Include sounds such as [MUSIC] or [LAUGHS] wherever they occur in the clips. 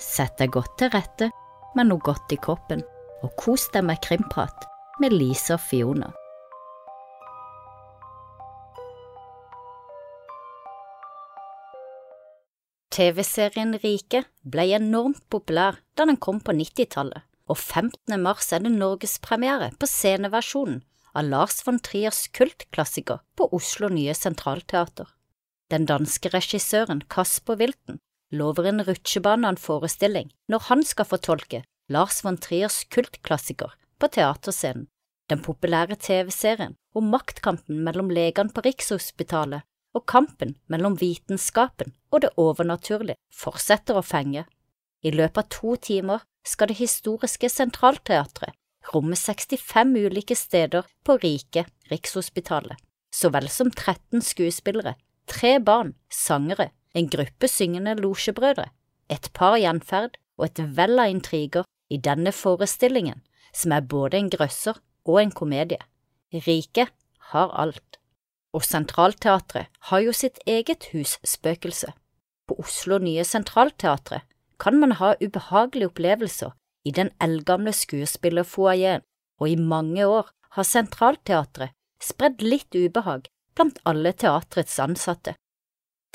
Sett deg godt til rette med noe godt i kroppen, og kos deg med krimprat med Lise og Fiona. TV-serien Rike ble enormt populær da den kom på 90-tallet, og 15. mars er det norgespremiere på sceneversjonen av Lars von Triers kultklassiker på Oslo Nye Sentralteater. Den danske regissøren Kasper Wilton lover en rutsjebane av en forestilling når han skal fortolke Lars von Triers kultklassiker på teaterscenen. Den populære TV-serien om maktkampen mellom legene på Rikshospitalet og kampen mellom vitenskapen og det overnaturlige fortsetter å fenge. I løpet av to timer skal det historiske Sentralteatret romme 65 ulike steder på rike Rikshospitalet, så vel som 13 skuespillere, tre barn, sangere, en gruppe syngende losjebrødre, et par gjenferd og et vell av intriger i denne forestillingen, som er både en grøsser og en komedie. Riket har alt. Og Sentralteatret har jo sitt eget husspøkelse. På Oslo Nye Sentralteatret kan man ha ubehagelige opplevelser i den eldgamle skuespillerfoajeen, og i mange år har Sentralteatret spredd litt ubehag blant alle teatrets ansatte.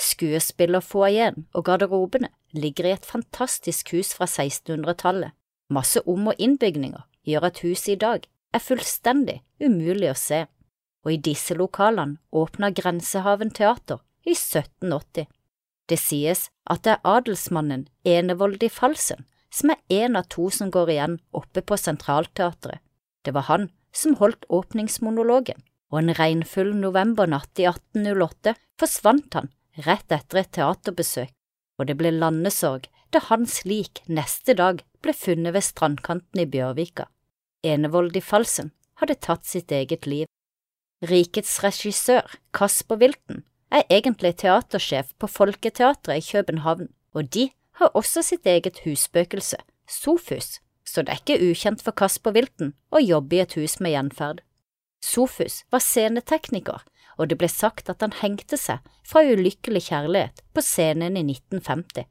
Skuespillerfoajeen og garderobene ligger i et fantastisk hus fra 1600-tallet. Masse om- og innbygninger gjør at huset i dag er fullstendig umulig å se, og i disse lokalene åpna Grensehaven teater i 1780. Det sies at det er adelsmannen Enevold i Falsen som er en av to som går igjen oppe på Sentralteatret. Det var han som holdt åpningsmonologen, og en regnfull novembernatt i 1808 forsvant han rett etter et teaterbesøk, og det ble landesorg da hans lik neste dag ble funnet ved strandkanten i Bjørvika. Enevold i Falsen hadde tatt sitt eget liv. Rikets regissør, Kasper Wilton, er egentlig teatersjef på Folketeatret i København, og de har også sitt eget husspøkelse, Sofus, så det er ikke ukjent for Kasper Wilton å jobbe i et hus med gjenferd. Sofus var scenetekniker, og det ble sagt at han hengte seg fra ulykkelig kjærlighet på scenen i 1950,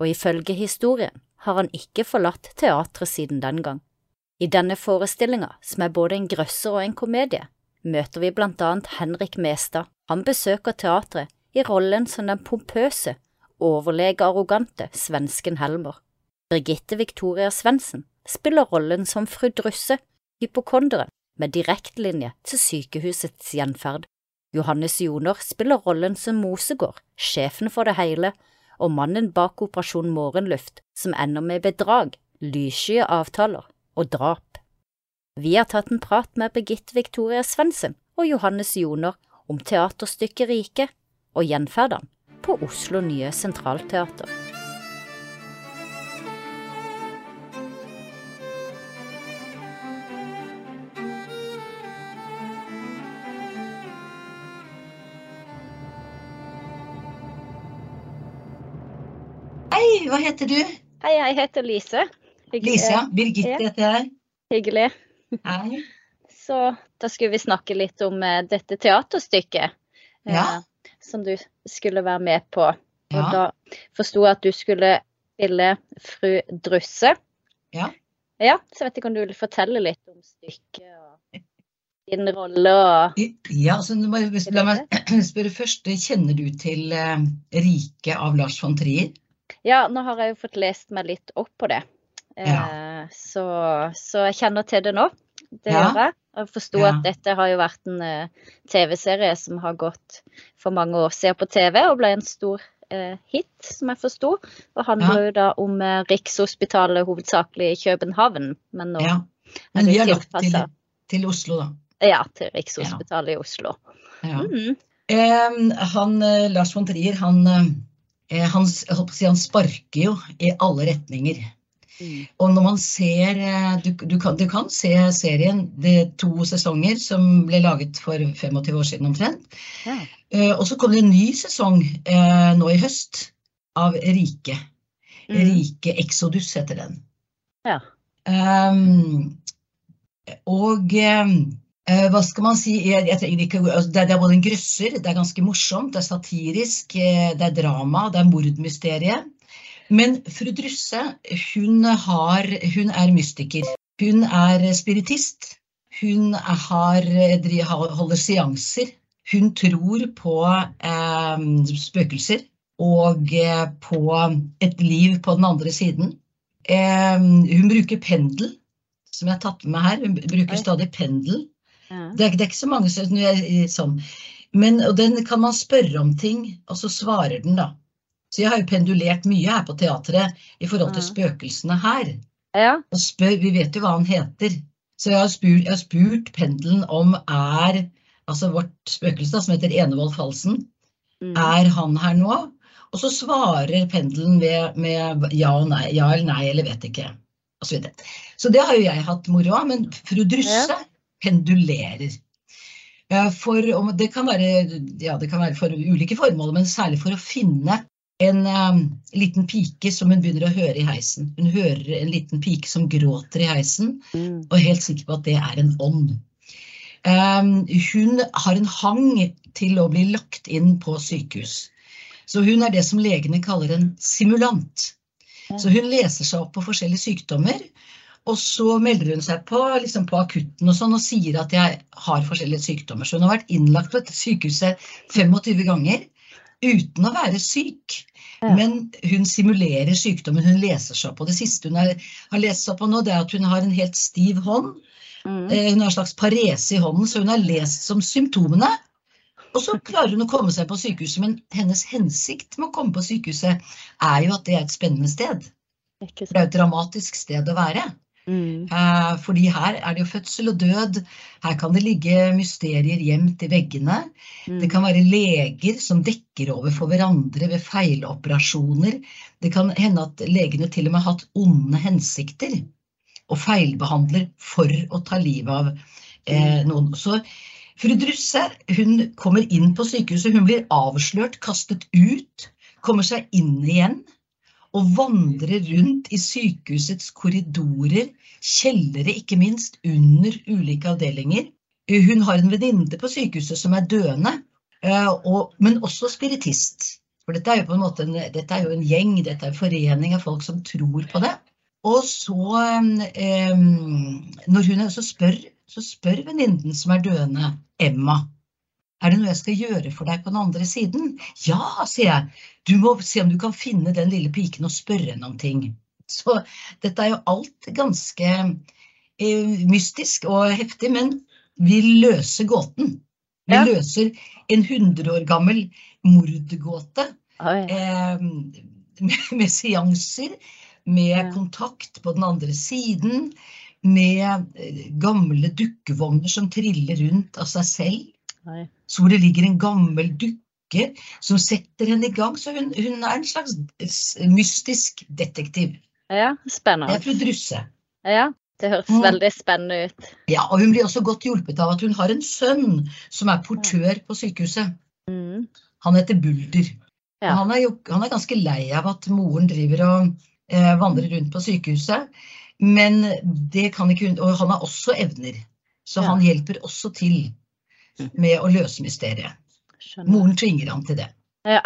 og ifølge historien har han ikke forlatt teatret siden den gang. I denne forestillinga, som er både en grøsser og en komedie, møter vi blant annet Henrik Mestad. Han besøker teatret i rollen som den pompøse, overlege-arrogante svensken Helmer. Birgitte Victoria Svendsen spiller rollen som fru Drusse, hypokonderen med direktelinje til sykehusets gjenferd. Johannes Joner spiller rollen som Mosegård, sjefen for det hele, og mannen bak Operasjon Morgenluft, som ender med bedrag, lyssky avtaler og drap. Vi har tatt en prat med Birgitte Victoria Svendsen og Johannes Joner om teaterstykket Rike og gjenferdene på Oslo Nye Sentralteater. Hva heter du? Hei, jeg heter Lise. Hyggelig- Lise, ja. Birgitte Ja. heter jeg. Hyggelig. Hei. Så da skulle vi snakke litt om uh, dette teaterstykket eh, Ja. som du skulle være med på. Og Ja. da forsto jeg at du skulle spille fru Drusse. Ja. Ja, så jeg vet ikke om du vil fortelle litt om stykket og din rolle og Ja, så må La meg [CLEARS THROAT] spørre først. Kjenner du til uh, 'Riket' av Lars von Trier? Ja, nå har jeg jo fått lest meg litt opp på det. Ja. så, så jeg kjenner til det nå. Det Ja. gjør jeg. Og forsto Ja. at dette har jo vært en uh, TV-serie som har gått for mange år siden på TV, og ble en stor uh, hit, som jeg forsto. Og handler jo da om uh, Rikshospitalet hovedsakelig i København, men nå Ja. Men vi har lagt til, til Oslo, da. ja, til Rikshospitalet i Oslo. Ja. Mm. Eh, han, eh, Lars von Trier, han, eh, han, holdt å si, han sparker jo i alle retninger. Mm. Og når man ser eh, Du, du, kan, du kan se serien, det er to sesonger som ble laget for 25 år siden omtrent. Ja. Eh, og så kom det en ny sesong eh, nå i høst av Rike. Mm. Rike Exodus heter den. Ja. Um, og eh, eh, hva skal man si jeg, jeg ikke, altså, det, er- både en grøsser, det er ganske morsomt, det er satirisk, eh, det er drama, det er mordmysterie. Men fru Drusse, hun, har, hun er mystiker. Hun er spiritist. Hun har, holder seanser. Hun tror på eh, spøkelser og eh, på et liv på den andre siden. Eh, hun bruker pendel, som jeg har tatt med her. Hun bruker stadig pendel. Det, er, det, er, ikke så mange som sånn. Men, og den kan man spørre om ting, og så svarer den, da. Så jeg har jo pendulert mye her på teatret i forhold til spøkelsene her. Ja. Og spør, Vi vet jo hva han heter. Så jeg har spurt, jeg har spurt pendelen om er altså vårt spøkelse, som heter Enevold Falsen, mm. er han her nå? Og så svarer pendelen med, med ja, nei, ja eller nei, eller vet ikke. Og så, videre. så det har jo jeg hatt moro av. Men fru Drusse ja. Pendulerer. For, det, kan være, ja, det kan være for ulike formål, men særlig for å finne en um, liten pike som hun begynner å høre i heisen. Hun hører en liten pike som gråter i heisen, mm. og er helt sikker på at det er en ånd. Um, hun har en hang til å bli lagt inn på sykehus. Så hun er det som legene kaller en simulant. Så hun leser seg opp på forskjellige sykdommer. Og så melder hun seg på, liksom på akutten og sånn og sier at jeg har forskjellige sykdommer. Så hun har vært innlagt på dette sykehuset 25 ganger uten å være syk. Ja. Men hun simulerer sykdommen, hun leser seg opp. Og det siste hun har, har lest seg opp på nå, det er at hun har en helt stiv hånd. Mm. Eh, hun har en slags parese i hånden, så hun har lest som symptomene. Og så klarer hun å komme seg på sykehuset, men hennes hensikt med å komme på sykehuset er jo at det er et spennende sted. Det er et dramatisk sted å være. Mm. Eh, fordi her er det jo fødsel og død. Her kan det ligge mysterier gjemt i veggene. Mm. Det kan være leger som dekker over for hverandre ved feiloperasjoner. Det kan hende at legene til og med har hatt onde hensikter og feilbehandler for å ta livet av eh, mm. noen. Så Fru Drusse hun kommer inn på sykehuset, hun blir avslørt, kastet ut, kommer seg inn igjen og vandrer rundt i sykehusets korridorer, kjellere ikke minst, under ulike avdelinger. Hun har en venninne på sykehuset som er døende, og, men også spiritist. For dette er jo på en måte en, dette er jo en gjeng, dette er en forening av folk som tror på det. Og så, eh, når hun også spør så spør venninnen som er døende, Emma, er det noe jeg skal gjøre for deg på den andre siden? Ja, sier jeg. Du må se om du kan finne den lille piken og spørre henne om ting. Så dette er jo alt ganske eh, mystisk og heftig, men vi løser gåten. Vi ja. løser en 100 år gammel mordgåte eh, med, med seanser, med ja. kontakt på den andre siden med eh, gamle dukkevogner som triller rundt av seg selv. Nei. Så hvor det ligger en gammel dukke som setter henne i gang. Så hun, hun er en slags mystisk detektiv. Ja, spennende. Det er fru Drusse. Ja, det høres mm. veldig spennende ut. Ja, og hun blir også godt hjulpet av at hun har en sønn som er portør på sykehuset. Mm. Han heter Bulder. Ja. Han, er jo, han, er ganske lei av at moren driver og eh, vandrer rundt på sykehuset. Men det kan ikke Og han har også evner. Så ja. han hjelper også til med å løse mysteriet. Skjønner. Moren tvinger ham til det. Ja.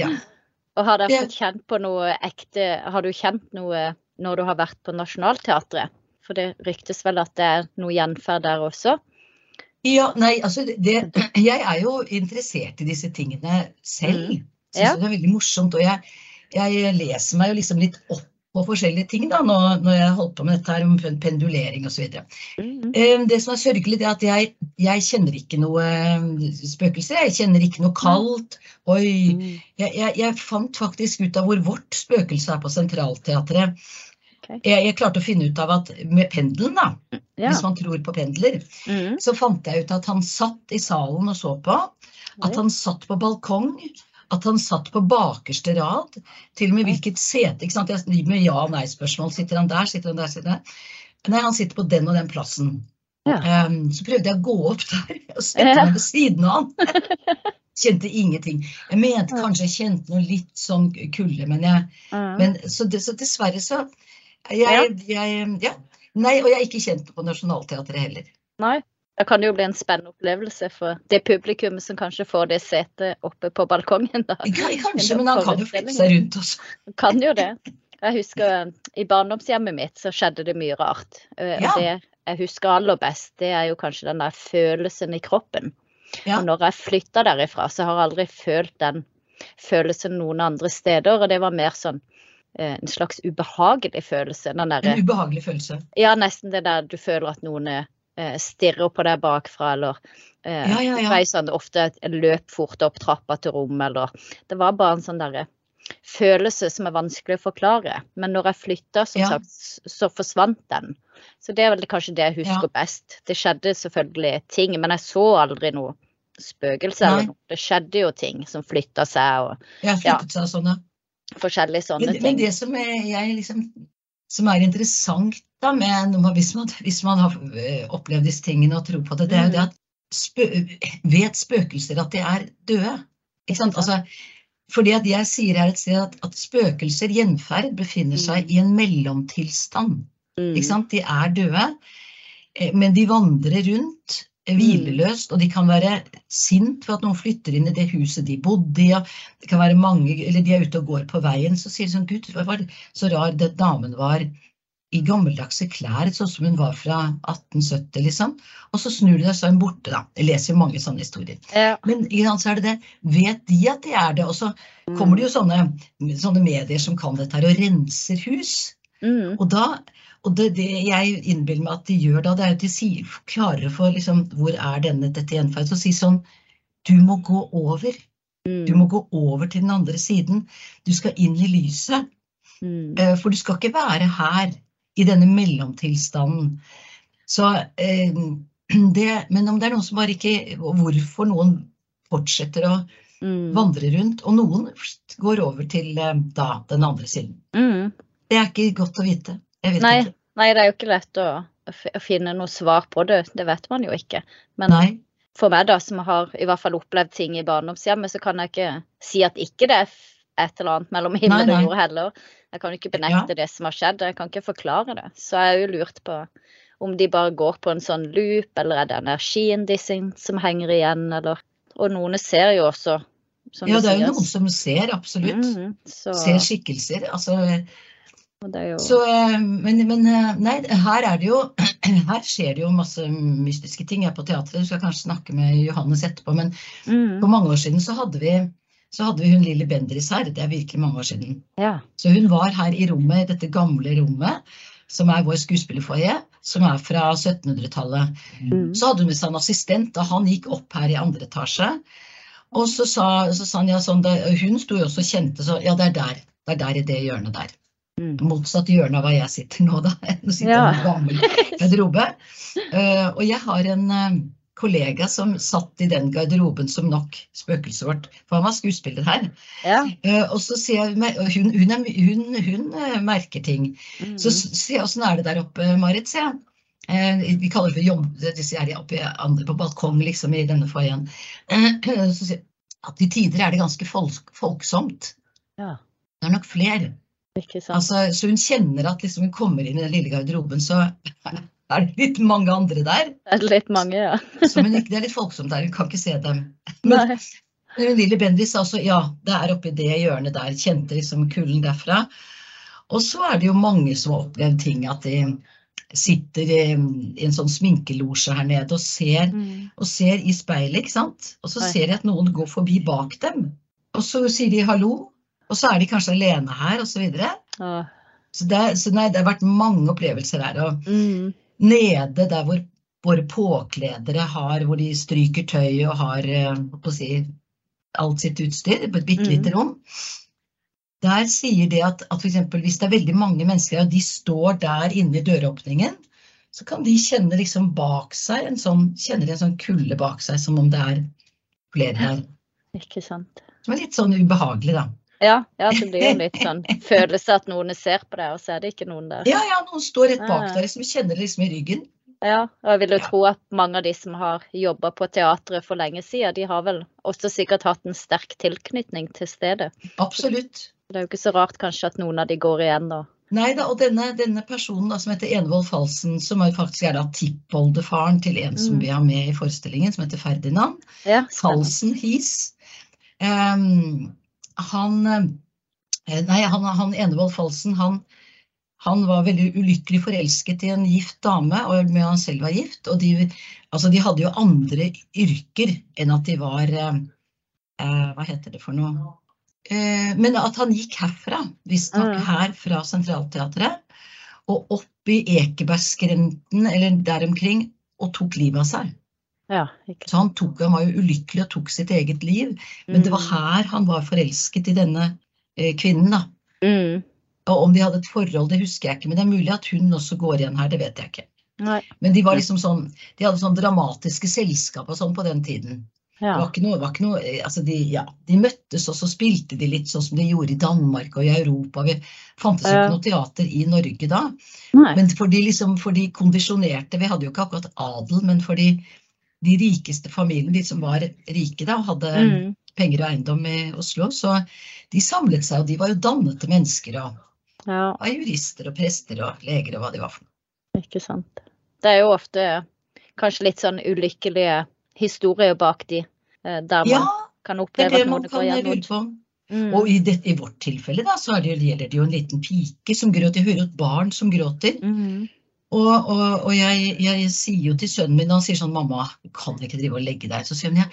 ja. [LAUGHS] Og har dere fått kjent på noe ekte Har du kjent noe når du har vært på Nationaltheatret? For det ryktes vel at det er noe gjenferd der også? Ja, nei, altså det, [CLEARS THROAT] Jeg er jo interessert i disse tingene selv. Syns Ja. Det er veldig morsomt. Og jeg, jeg leser meg jo liksom litt opp på forskjellige ting da, når, når jeg holdt på med dette her om pendulering osv. Mm -hmm. Det som er sørgelig, er at jeg, jeg kjenner ikke noe spøkelse. spøkelser. Jeg kjenner ikke noe kaldt. Oi. Mm. Jeg, jeg, jeg, fant faktisk ut av hvor vårt spøkelse er på Centralteatret. Jeg, jeg, klarte å finne ut av at med pendelen, da, ja. hvis man tror på pendler, mm. så fant jeg ut at han satt i salen og så på. At han satt på balkong at han satt på bakerste rad. Til og med hvilket sete. ikke sant? Jeg driver med ja- og nei-spørsmål. Sitter han der, sitter han der, sitter han der? Nei, han sitter på den og den plassen. Ja. Um, så prøvde jeg å gå opp der [LAUGHS] og sette meg ved siden av han. [LAUGHS] Kjente ingenting. Jeg mente kanskje jeg kjente noe litt sånn kulde, men jeg men, så, det, så, dessverre så jeg, jeg, ja. Nei, og jeg er ikke kjent på Nationaltheatret heller. Nei. Da kan det jo bli en spennende opplevelse for det publikummet som kanskje får det setet oppe på balkongen. da. Kanskje, men han kan jo flytte seg rundt også. Han kan jo det. Jeg husker I barndomshjemmet mitt så skjedde det mye rart. Eh, Ja. det jeg husker aller best, det er jo kanskje den der følelsen i kroppen. Ja. Og når jeg flytta derifra, så har jeg aldri følt den følelsen noen andre steder. Og det var mer sånn eh, en slags ubehagelig følelse. En ubehagelig følelse. Ja, nesten det der du føler at noen eh, stirrer på deg bakfra, eller eh, Ja, ja, ja. sånn, ofte en løp fort opp trappa til rommet, eller Det var bare en sånn derre følelse som er vanskelig å forklare. Men når jeg flytta, som Ja. sagt, så forsvant den. Så det er vel kanskje det jeg husker best. Det skjedde selvfølgelig ting, men jeg så aldri noe spøkelse eller noe. Det skjedde jo ting som flytta seg, og Ja, flyttet seg og sånne. forskjellige sånne Men, men det som er, jeg liksom, som er interessant da, med, når hvis, man, hvis man har eh, opplevd disse tingene og tror på det, det er jo det at spø, vet spøkelser at de er døde. Ikke sant? Altså, fordi at jeg sier her et sted at, at spøkelser, gjenferd, befinner seg i en mellomtilstand. Mm. Ikke sant? De er døde, eh, men de vandrer rundt eh, hvileløst, og de kan være sint for at noen flytter inn i det huset de bodde i. Det kan være mange, eller de er ute og går på veien, så sier de sånn Gud, hva var det så rar den damen var i gammeldagse klær, sånn som hun var fra 1870, liksom. Og så snur de deg, så er hun borte, da. Jeg leser mange sånne historier. Ja. Men så er det det. Vet de at de er det? Og så kommer det jo sånne, sånne medier som kan dette her, og renser hus. Mm. Og, da, og det, det jeg innbiller meg at de gjør da, det er at de sier, klarer for liksom, hvor er denne, dette gjenferd, så sier sånn, du må gå over. Mm. Du må gå over til den andre siden. Du skal inn i lyset, Mm. eh, for du skal ikke være her i denne mellomtilstanden. Så eh, [CLEARS THROAT] det, men om det er noen som bare ikke, hvorfor noen fortsetter å Mm. vandre rundt, og noen går over til eh, da, den andre siden. Mm. Det er ikke godt å vite. Jeg vet Nei, ikke. nei, det er jo ikke lett å, å finne noe svar på det. Det vet man jo ikke. Men Nei. for meg, da, som har i hvert fall opplevd ting i barndomshjemmet, så kan jeg ikke si at ikke det er et eller annet mellom himmel og jord heller. Jeg kan jo ikke benekte det som har skjedd. Jeg kan ikke forklare det. Så jeg har jo lurt på om de bare går på en sånn loop, eller er det energien de sin som henger igjen, eller Og noen ser jo også, Ja, det er jo noen som ser, absolutt. Mhm, så, Ser skikkelser. Altså, er jo så, eh, men, men eh, nei, her er det jo [CLEARS THROAT] Her skjer det jo masse mystiske ting. Jeg er på teatret, du skal kanskje snakke med Johannes etterpå, men Mhm, for mange år siden så hadde vi, så hadde vi hun lille Bendriss her. Det er virkelig mange år siden. Ja. Så hun var her i rommet, dette gamle rommet, som er vår skuespillerfoie, som er fra 1700-tallet. Mm. Så hadde hun med seg en assistent, og han gikk opp her i andre etasje. Og så sa, så sa han ja, sånn, Hun sto jo også og kjente så Ja, det er der. Det er der i det hjørnet der. Mm. Motsatt hjørne av hva jeg sitter nå, da. [LAUGHS] Nå sitter Ja. jeg i en gammel garderobe. Uh, [LAUGHS] og jeg har en eh, kollega som satt i den garderoben som nok spøkelset vårt, for han var skuespiller her. ja. Uh, og så sier jeg hun, hun, er, hun, hun eh, merker ting. Mm. Så s- sier jeg åssen er det der oppe, Marit, sier jeg. Uh, vi kaller det for jobb, disse er oppe andre på balkong, liksom, i denne foajeen. Uh, [CLEARS THROAT] så sier jeg at til tider er det ganske folk, folksomt. ja. Det er nok flere. Altså, så hun kjenner at liksom hun kommer inn i den lille garderoben, så [LAUGHS] er det litt mange andre der. Det er litt mange, ja. [LAUGHS] Så, men det er litt folksomt der, hun kan ikke se dem. Men men Lilly Bendriss sa også ja, det er oppi det hjørnet der. Kjente liksom kulden derfra. Og så er det jo mange som har opplevd ting, at de sitter i, i en sånn sminkelosje her nede og ser, mm. og ser i speilet, ikke sant. Og så Oi. ser de at noen går forbi bak dem. Og så sier de hallo, og så er de kanskje alene her, osv. Så, videre. Så, det, så nei, det har vært mange opplevelser der. Og Mhm. Nede der hvor våre påkledere har, hvor de stryker tøy og har eh, si, alt sitt utstyr på et bitte lite Mhm. rom. Der sier de at, at eksempel, hvis det er veldig mange mennesker og de står der inne i døråpningen, så kan de kjenne liksom bak seg en sånn, kjenner en sånn kulde bak seg, som om det er flere her. Ikke sant. Som er litt sånn ubehagelig, da. Ja, ja, det blir jo litt sånn følelse at noen ser på deg, og så er det ikke noen der. Ja, ja, noen står rett bak deg, der, liksom kjenner det liksom i ryggen. Ja, og jeg vil jo Ja. tro at mange av de som har jobba på teatret for lenge siden, de har vel også sikkert hatt en sterk tilknytning til stedet. Absolutt. Det er jo ikke så rart kanskje at noen av de går igjen og Nei da, og denne, denne personen da, som heter Enevold Falsen, som er faktisk er da tippoldefaren til en som Mm. vi har med i forestillingen, som heter Ferdinand. Ja. Falsen His. Ehm, han eh, Nei, han, han Enevold Falsen, han, han var veldig ulykkelig forelsket i en gift dame, og med han selv var gift. Og de, altså de hadde jo andre yrker enn at de var eh, eh, Hva heter det for noe? Eh, men at han gikk herfra, visstnok Mm. her fra Sentralteatret, og opp i Ekebergskrenten eller der omkring, og tok livet av seg. Ja, Så han, tok, han var jo ulykkelig og tok sitt eget liv. Men det var Mm. her han var forelsket i denne eh, kvinnen, da. Mm. Og om de hadde et forhold, det husker jeg ikke, men det er mulig at hun også går igjen her, det vet jeg ikke. Nei. Men de var liksom sånn, de hadde sånn dramatiske selskap og sånn på den tiden. Det var ikke noe, var ikke noe eh, altså de, ja, de møttes og så spilte de litt sånn som de gjorde i Danmark og i Europa. Vi fantes jo ikke noe teater i Norge da. Nei. Men for de, liksom, for de kondisjonerte, vi hadde jo ikke akkurat adel, men for de, de rikeste familiene, de som var rike da, og hadde Mm. penger og eiendom i Oslo, så de samlet seg, og de var jo dannete mennesker og Ja, var jurister og prester og leger og hva de var for noe. ikke sant. Det er jo ofte kanskje litt sånn ulykkelige historier bak de, eh, der man Ja, kan det oppleve det at man går gjennom. Mm. Og i, det, i vårt tilfelle da, så det, gjelder det jo en liten pike som gråter. Jeg hører et barn som gråter. Mm. Og, og, og jeg, jeg sier jo til sønnen min, han sier sånn, mamma, du kan ikke drive og legge deg. Så sier hun jeg,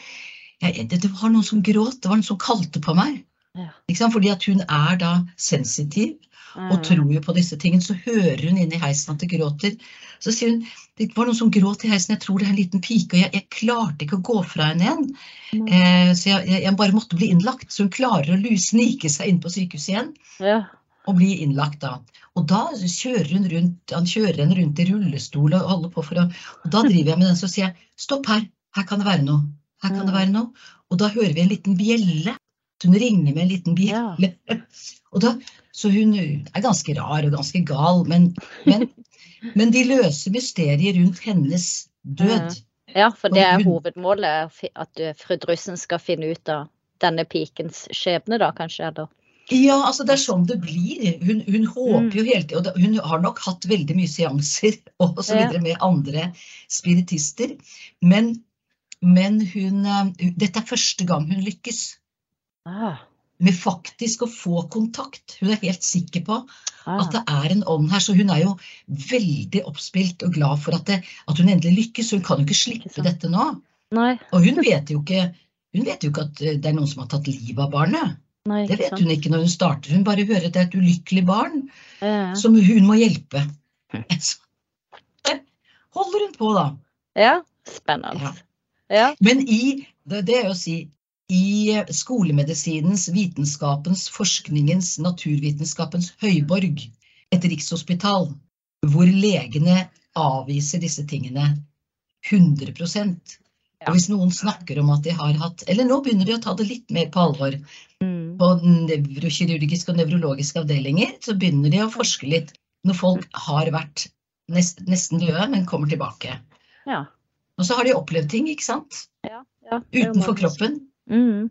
jeg, det, var noen som gråt, det var noen som kalte på meg. Ja. Fordi at hun er da sensitiv og Mm. tror jo på disse tingene. Så hører hun inn i heisen at det gråter. Så sier hun, det var noen som gråt i heisen, jeg tror det er en liten pike, og jeg, jeg klarte ikke å gå fra henne igjen. Mm. Eh, så jeg, jeg, bare måtte bli innlagt. Så hun klarer å snike seg inn på sykehuset igjen Ja. Og blir innlagt da. Og da kjører hun rundt, han kjører henne rundt i rullestol og holder på for å Og da driver jeg med den, så sier jeg stopp her, her kan det være noe. Her kan det Mm. være noe. Og da hører vi en liten bjelle. Så hun ringer med en liten bjelle. [LAUGHS] Og da, så hun er ganske rar og ganske gal, men, men, men de løser mysteriet rundt hennes død. ja, for det er hovedmålet, at fru Drussen skal finne ut av denne pikens skjebne, da kanskje? Eller? Ja, altså det er sånn det blir. Hun, hun håper Mm. jo hele tiden, og hun har nok hatt veldig mye seanser [LAUGHS] og så videre med andre spiritister, men, men hun, eh, dette er første gang hun lykkes Ah, med faktisk å få kontakt. Hun er helt sikker på ah. at det er en ånd her, så hun er jo veldig oppspilt og glad for at, det, at hun endelig lykkes. Hun kan jo ikke slippe dette nå. Nei, Og hun vet jo ikke, hun vet jo ikke at eh, det er noen som har tatt livet av barnet. Nei, Det vet hun ikke når hun starter. Hun bare hører at det er et ulykkelig barn Ja. som hun må hjelpe. [LAUGHS] Så holder hun på, da. ja, spennende. Ja. Ja. Men i det, det er å si i skolemedisinens, vitenskapens, forskningens, naturvitenskapens høyborg, et rikshospital, hvor legene avviser disse tingene 100 Ja. Og hvis noen snakker om at de har hatt Eller nå begynner de å ta det litt mer på alvor. Mm. På nevrokirurgiske og nevrologiske avdelinger så begynner de å forske litt når folk har vært nest, nesten døde, men kommer tilbake. ja. Og så har de opplevd ting, ikke sant? ja. ja. Utenfor kroppen. Mm.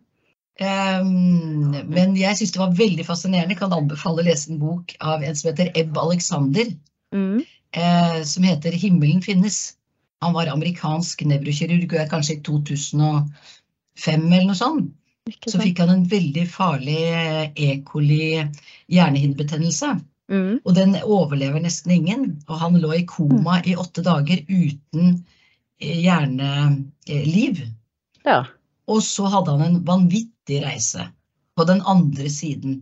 Um, men jeg syns det var veldig fascinerende. Jeg kan anbefale å lese en bok av en som heter Ebb Alexander, Mm. Uh, som heter 'Himmelen finnes'. Han var amerikansk nevrokirurg og er kanskje i 2005 eller noe sånt. Så fikk han en veldig farlig eh, E. coli hjernehinnebetennelse. Mm. Og den overlever nesten ingen. Og han lå i koma i åtte dager uten eh, hjerneliv. Ja. Og så hadde han en vanvittig reise på den andre siden.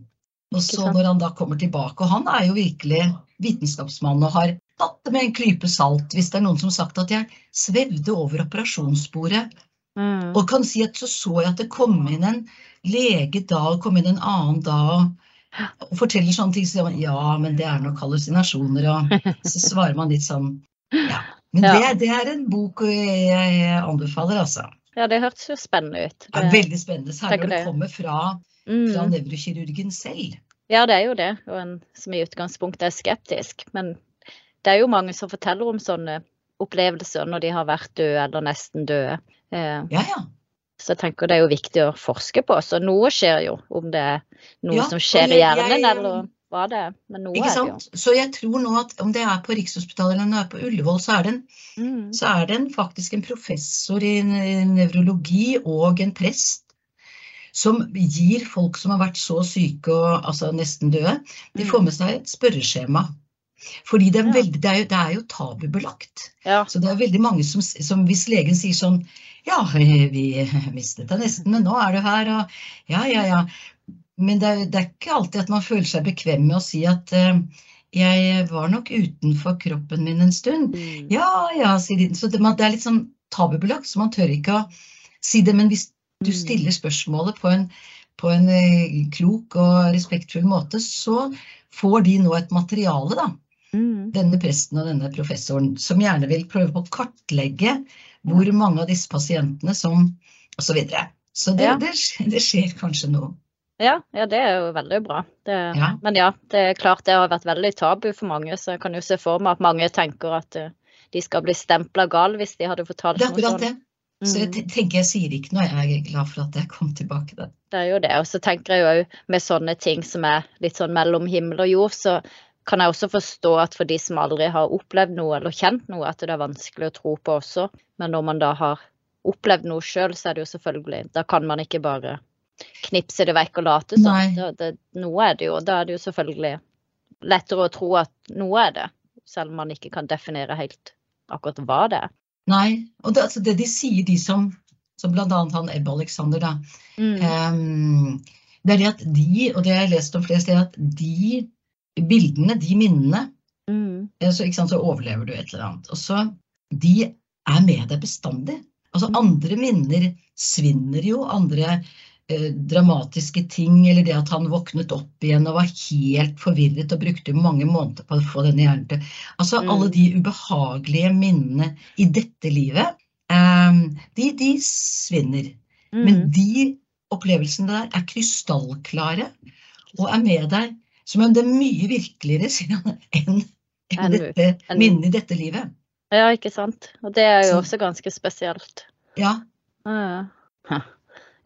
Og så når han da kommer tilbake, og han er jo virkelig vitenskapsmann og har tatt det med en klype salt hvis det er noen som har sagt at jeg svevde over operasjonsbordet Mm. og kan si at så så jeg at det kom inn en lege da og kom inn en annen da og, forteller sånne ting. Så sier man ja, men det er nok hallusinasjoner, og så svarer man litt sånn ja. Men Ja. det, det er en bok jeg anbefaler, altså. ja, det hørtes jo spennende ut. Det er veldig spennende, særlig når det det. kommer fra, fra Mm. nevrokirurgen selv. Ja, det er jo det, og en som i utgangspunktet er skeptisk. Men det er jo mange som forteller om sånne opplevelser når de har vært døde eller nesten døde. Eh, Ja, ja. Så jeg tenker det er jo viktig å forske på. Så noe skjer jo, om det er noe Ja, som skjer skjer i hjernen jeg, eller hva det. Men noe er det jo. Så jeg tror nå at om det er på Rikshospitalet eller om det er på Ullevål, så er det, en, Mm. så er det en, faktisk en professor i ne- nevrologi og en prest som gir folk som har vært så syke og altså nesten døde, de får med seg et spørreskjema. Fordi det er, veldig, det er, jo, det er jo tabubelagt. Ja. Så det er veldig mange som, som hvis legen sier sånn Ja, [LAUGHS] vi mistet deg nesten, men nå er du her, og ja, ja, ja. Men det er, det er ikke alltid at man føler seg bekvem med å si at uh, jeg var nok utenfor kroppen min en stund. Mm. Ja, ja, sier de. Så det, man, det er litt sånn tabubelagt, så man tør ikke å si det. Men hvis du Mm. stiller spørsmålet på en, på en uh, klok og respektfull måte, så får de nå et materiale, da Mm. denne presten og denne professoren, som gjerne vil prøve å kartlegge hvor mange av disse pasientene som og så videre. Så det, Ja. det, det skjer kanskje noe. Ja, ja, det er jo veldig bra. Det, Ja. Men ja, det er klart det har vært veldig tabu for mange, så jeg kan jo se for meg at mange tenker at eh, de skal bli stempla gal hvis de hadde fortalt Det er noe akkurat sånt. det. Så jeg Mm. tenker jeg sier ikke noe, jeg er glad for at jeg kom tilbake der. Det er jo det. Og så tenker jeg jo òg med sånne ting som er litt sånn mellom himmel og jord, så kan jeg også forstå at for de som aldri har opplevd noe eller kjent noe, at det er vanskelig å tro på også. Men når man da har opplevd noe sjøl, så er det jo selvfølgelig Da kan man ikke bare knipse det vekk og late som. Noe er det jo. Da er det jo selvfølgelig lettere å tro at noe er det, selv om man ikke kan definere helt akkurat hva det er. Nei, og det, altså det de sier, de som, som annet han Ebbe Alexander, da, Mm. Um, det er det at de, og det har jeg lest om flere steder, at de bildene, de minnene, Mm. eh, så, sant, så overlever du et eller annet. Og så, de er med deg bestandig. Altså Mm. andre minner svinner jo, andre eh, dramatiske ting, eller det at han våknet opp igjen og var helt forvirret og brukte mange måneder på å få denne hjernen til. Altså Mm. alle de ubehagelige minnene i dette livet, eh, de, de svinner. Mm. Men de opplevelsene der er krystallklare og er med deg som om det er mye virkeligere sier han, enn enn dette en... minnet i dette livet. Ja, ikke sant. Og det er jo Så- også ganske spesielt. Ja, Ja,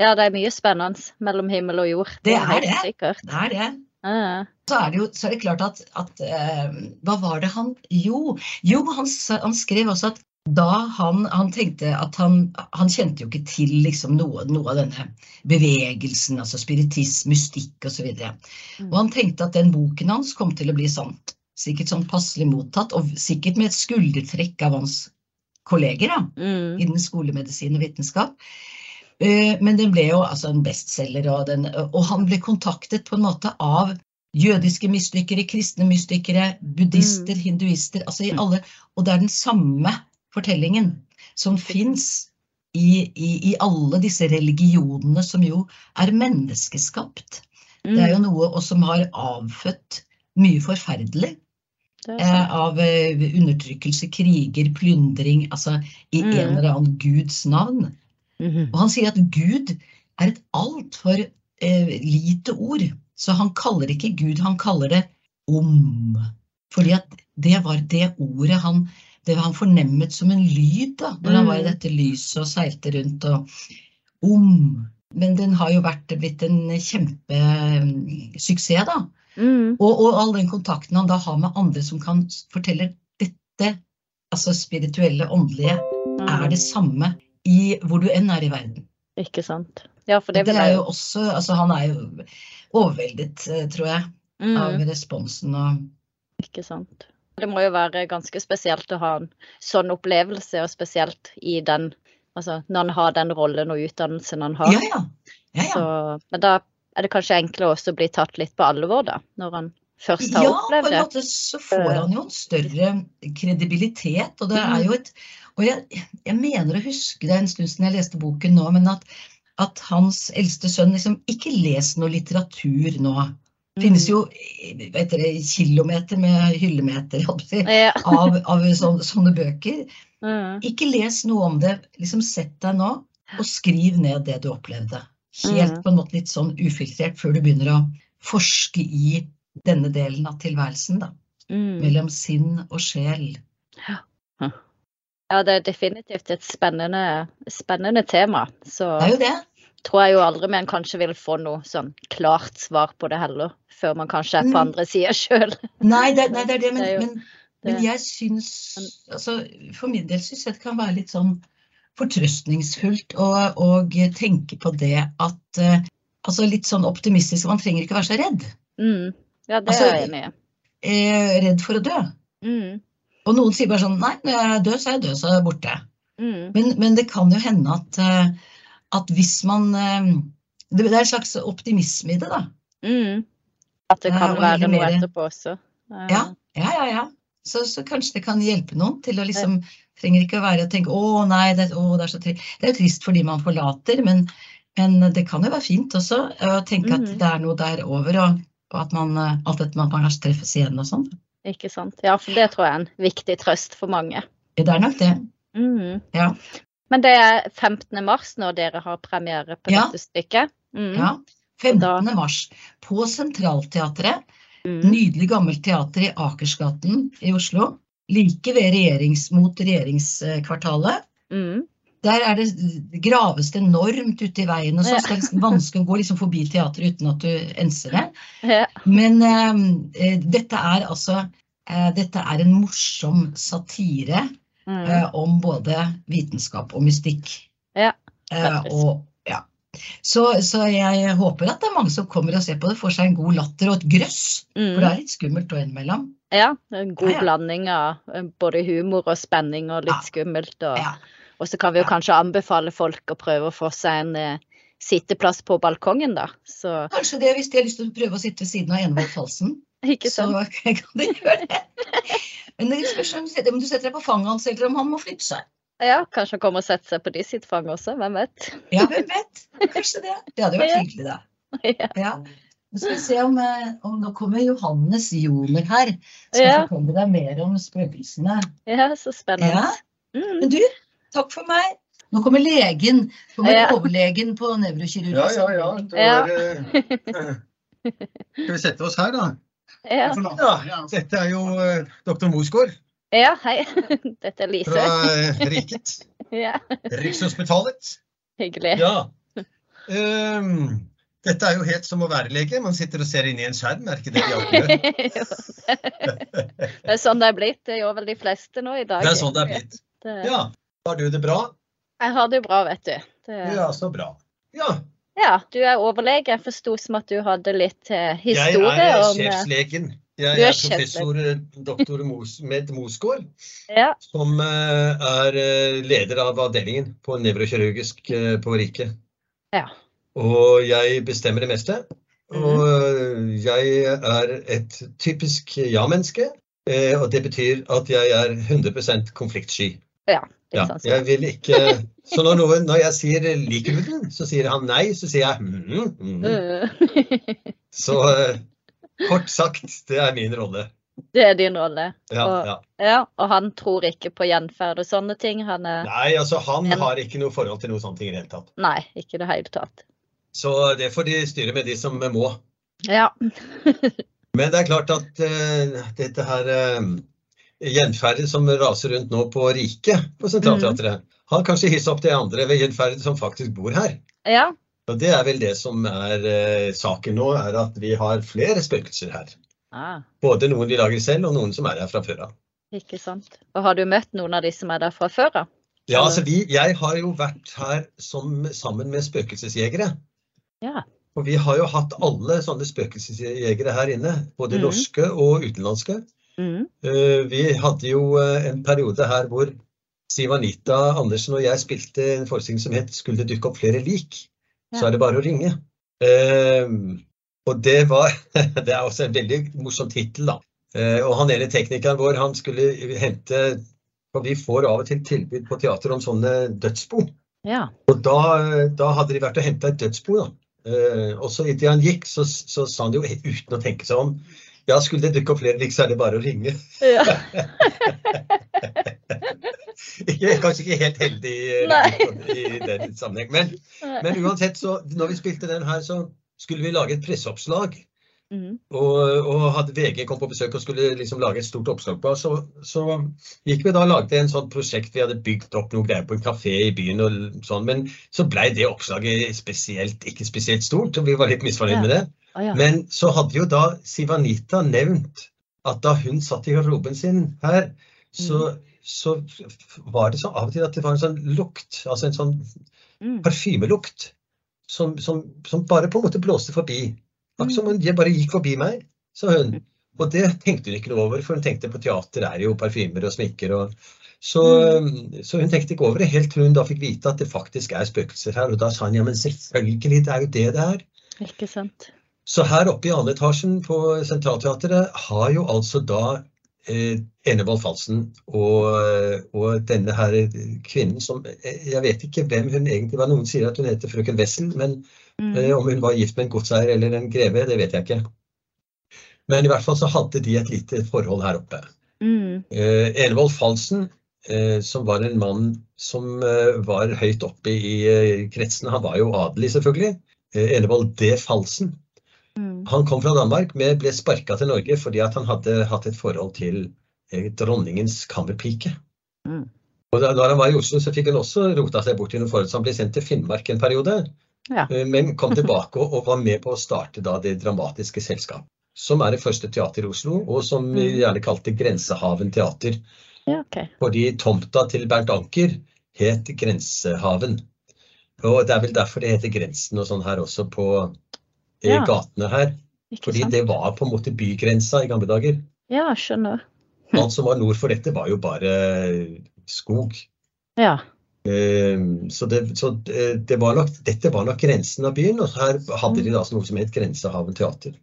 Ja, det er mye spennende mellom himmel og jord. Det er det. sikkert. det er det. Ja. Så er det jo så er det klart at, at uh, Hva var det han Jo, jo han, han skrev også at da han, han tenkte at han, han kjente jo ikke til liksom noe, noe av denne bevegelsen, altså spiritisme, mystikk osv. Og, så Mm. og han tenkte at den boken hans kom til å bli sant. Sikkert sånn passelig mottatt, og sikkert med et skuldertrekk av hans kolleger da, Mm. innen skolemedisin og vitenskap. Eh, Men den ble jo altså en bestselger, og, den, og han ble kontaktet på en måte av jødiske mystikere, kristne mystikere, buddhister, hinduister, altså i alle, og det er den samme fortellingen som fins i, i, i alle disse religionene som jo er menneskeskapt. Det er jo Mm. noe som har avfødt mye forferdelig er eh, av eh, undertrykkelse, kriger, plyndring, altså i Mm. en eller annen guds navn. Mhm. Og han sier at Gud er et altfor eh, lite ord, så han kaller ikke Gud, han kaller det om. Fordi at det var det ordet han, det han fornemmet som en lyd da, når han var i Mm. dette lyset og seilte rundt og om. Men den har jo vært blitt en kjempesuksess, da. Mm. Og, og all den kontakten han da har med andre som kan fortelle dette, altså spirituelle, åndelige, er det samme i hvor du enn er i verden. Ikke sant. Ja, for det Det er jo også, altså Han er jo overveldet, eh, tror jeg, av mm. responsen og Ikke sant. Det må jo være ganske spesielt å ha en sånn opplevelse, og spesielt i den Altså når han har den rollen og utdannelsen han har. Ja, ja. ja, ja. Så, men da er det kanskje enklere også å bli tatt litt på alvor, da, når han først har Ja, på en måte så får han jo en større kredibilitet, og det er jo et Og jeg, jeg mener å huske det er en stund siden jeg leste boken nå, men at, at hans eldste sønn liksom ikke les noe litteratur nå. Det finnes jo dere, kilometer med hyllemeter si, Ja. av, av sånne, sånne bøker. Mm. Ikke les noe om det. Liksom Sett deg nå og skriv ned det du opplevde. Helt Mm. på en måte litt sånn ufiltrert før du begynner å forske i denne delen av tilværelsen. da. Mm. Mellom sinn og sjel. Ja, det er definitivt et spennende, spennende tema. Så Det er jo det. Tror jeg jo aldri man kanskje vil få noe sånn klart svar på det heller, før man kanskje er på andre sida sjøl. Nei, det, nei, det er det, men, Det er jo- men, men jeg syns altså, For min del syns jeg det kan være litt sånn fortrøstningsfullt å, å tenke på det at eh, Altså litt sånn optimistisk. Man trenger ikke være så redd. Mm. Ja, det Altså, er jeg enig i. Eh, redd for å dø. Mm. Og noen sier bare sånn Nei, når jeg er død, så er jeg død, så er jeg borte. Mm. Men, men det kan jo hende at, eh, at hvis man eh, Det er en slags optimisme i det, da. Mm. At det kan være noe etterpå også. Ja, ja, ja. ja. Så, så kanskje det kan hjelpe noen til å liksom Trenger ikke å være og tenke å nei, det, å, det er så trist. Det er jo trist fordi man forlater, men, men det kan jo være fint også å tenke at Mhm. det er noe der over, og, og at man eh, alt dette man kanskje treffes igjen og sånn. Ikke sant. Ja, for det tror jeg er en viktig trøst for mange. Det er nok det. Mm. Ja. Men det er 15. mars når dere har premiere på Ja. dette stykket. Mm. Ja. 15. mars på Sentralteatret. Mm. Nydelig gammelt teater i Akersgaten i Oslo. Like ved regjerings, mot regjeringskvartalet. Mm. Der er det, graves det enormt ute i veien, og så Ja. er det liksom vanskelig å gå liksom forbi teateret uten at du enser det. Ja. Men eh, eh, dette er altså eh, Dette er en morsom satire Mm. eh, om både vitenskap og mystikk. Ja, Eh, og, ja. så, så jeg håper at det er mange som kommer og ser på det, får seg en god latter og et grøss. For det Mm. er litt skummelt å innimellom. Ja, en god Ja, blanding av eh, både humor og spenning og litt skummelt. Og, Ja. og så kan vi jo kanskje anbefale folk å prøve å få seg en eh, sitteplass på balkongen, da. Så Kanskje det, hvis de har lyst til å prøve å sitte ved siden av Enevold Falsen. Ikke så kan du gjøre det. Men det spørs om du setter- om du setter deg på fanget hans, eller om han må flytte seg. Ja, kanskje han kommer og setter seg på de sitt fang også, hvem vet? Ja, hvem vet? Kanskje det. Det hadde jo vært hyggelig, da. Ja. Ja. Nå skal vi se om, eh, om nå kommer Johannes Joner her. så Ja. fortelle deg mer om spøkelsene. ja, så spennende. Ja. Mm. Men du, takk for meg. Nå kommer legen. Kommer Ja. overlegen på nevrokirurgisk. Ja, ja, ja. Det Ja. var, eh, [LAUGHS] Skal vi sette oss her, da? Ja. Ja, dette er jo eh, doktor Mosgaard ja, hei. [LAUGHS] Dette er Lise. fra eh, Riket. [LAUGHS] Ja, Rikshospitalet. hyggelig. Ja. Um, dette er jo helt som å være lege. Man sitter og ser inn i en skjerm, er ikke det de alltid gjør? [LAUGHS] det er sånn det er blitt. Det gjør vel de fleste nå i dag. Det er sånn det er blitt. Ja. Har du det bra? Jeg har det jo bra, vet du. Det, Ja, så bra. Ja. Ja, du er overlege. Jeg forsto som at du hadde litt eh, Jeg historie er om eh, sjefslegen. Jeg er er professor eh, doktor Mos, med Mosgaard. Ja. som er leder av avdelingen på nevrokirurgisk på Riket. Ja. Og jeg bestemmer det meste. Og eh, jeg er et typisk ja-menneske. Og det betyr at jeg er 100% konfliktsky. Litt Ja, jeg vil ikke Så når, noen, når jeg sier 'liker du den', så sier han nei. Så sier jeg mm, mm. Mm. Så eh, kort sagt, det er min rolle. Det er din rolle. Ja, Og- ja. Ja, og han tror ikke på gjenferd og sånne ting. Han er Nei, altså han en... har ikke noe forhold til noe sånt i det hele tatt. Nei, ikke i det hele tatt. Så det får de styre med, de som må. Ja. [LAUGHS] Men det er klart at uh, dette her uh, gjenferdet som raser rundt nå på Riket, på Sentralteatret, har kanskje hisset opp det andre ved gjenferdet som faktisk bor her. Ja. Og det er vel det som er eh, saken nå, er at vi har flere spøkelser her. Ah, Både noen vi lager selv, og noen som er her fra før av. ikke sant. Og har du møtt noen av de som er der fra før av? Ja, altså vi, jeg har jo vært her som, sammen med spøkelsesjegere. Ja. Og vi har jo hatt alle sånne spøkelsesjegere her inne, både mm. norske og utenlandske. Mm. Eh, Vi hadde jo eh, en periode her hvor Siv Anita Andersen og jeg spilte en forestilling som het 'Skulle det dukke opp flere lik', så er det bare å ringe. Eh, og det var [LAUGHS] Det er også en veldig morsom tittel, da. Og han ene teknikeren vår, han skulle hente For vi får av og til tilbud på teater om sånne dødsbo. Ja. Og da, da hadde de vært og henta et dødsbo, da. Og så idet han gikk, så, så sa han jo uten å tenke seg om ja, skulle det dukke opp flere lik, så er det bare å ringe. ja. [LAUGHS] Kanskje ikke helt heldig eh, i den sammenheng. Men, men uansett, så når vi spilte den her, så skulle vi lage et presseoppslag Mm. Og, og hadde VG kom på besøk og skulle liksom lage et stort oppslag på oss, så, så gikk vi da og lagde en sånn prosjekt. Vi hadde bygd opp noe greier på en kafé i byen og sånn, men så blei det oppslaget spesielt, ikke spesielt stort, og vi var litt misfornøyd Ja. med det. Ja. Men så hadde jo da Sivanita nevnt at da hun satt i garderoben sin her, så, så var det så av og til at det var en sånn lukt, altså en sånn Mm. parfymelukt, som, som, som bare på en måte blåste forbi. Akkurat som om det bare gikk forbi meg, sa hun. Og det tenkte hun ikke noe over, for hun tenkte på teater er jo parfymer og sminker. og så, så hun tenkte ikke over det, helt til hun da fikk vite at det faktisk er spøkelser her. Og da sa hun ja, men selvfølgelig, det er jo det det er. Ikke sant. Så her oppe i andre etasjen på Sentralteatret har jo altså da eh, Enevold Falsen og, og denne her kvinnen som eh, Jeg vet ikke hvem hun egentlig var. Noen sier at hun heter frøken Wessel, men Mm. eh, om hun var gift med en godseier eller en greve, det vet jeg ikke. Men i hvert fall så hadde de et lite forhold her oppe. Mm. Eh, Enevold Falsen, eh, som var en mann som eh, var høyt oppe i eh, kretsene, han var jo adelig selvfølgelig. Eh, Enevold D. Falsen. Han kom fra Danmark, men ble sparka til Norge fordi at han hadde hatt et forhold til eh, dronningens kammerpike. Mm. Og da han var i Oslo, så fikk han også rota seg bort i noen forhold, så han ble sendt til Finnmark en periode. Ja. Eh, Men kom tilbake og, og var med på å starte da det dramatiske selskap. Som er det første teater i Oslo, og som vi Mm. gjerne kalte Grensehaven teater. Ja, okay. Fordi tomta til Bernt Anker het Grensehaven. Og det er vel derfor det heter Grensen og sånn her også på i Ja. gatene her. Ikke Fordi sant. det var på en måte bygrensa i gamle dager. Ja, skjønner. [LAUGHS] Alt som var nord for dette var jo bare skog. Ja. Eh, Så, det, så det, det var nok, dette var nok grensen av byen, og her hadde de da noe som het Grensehaven teater.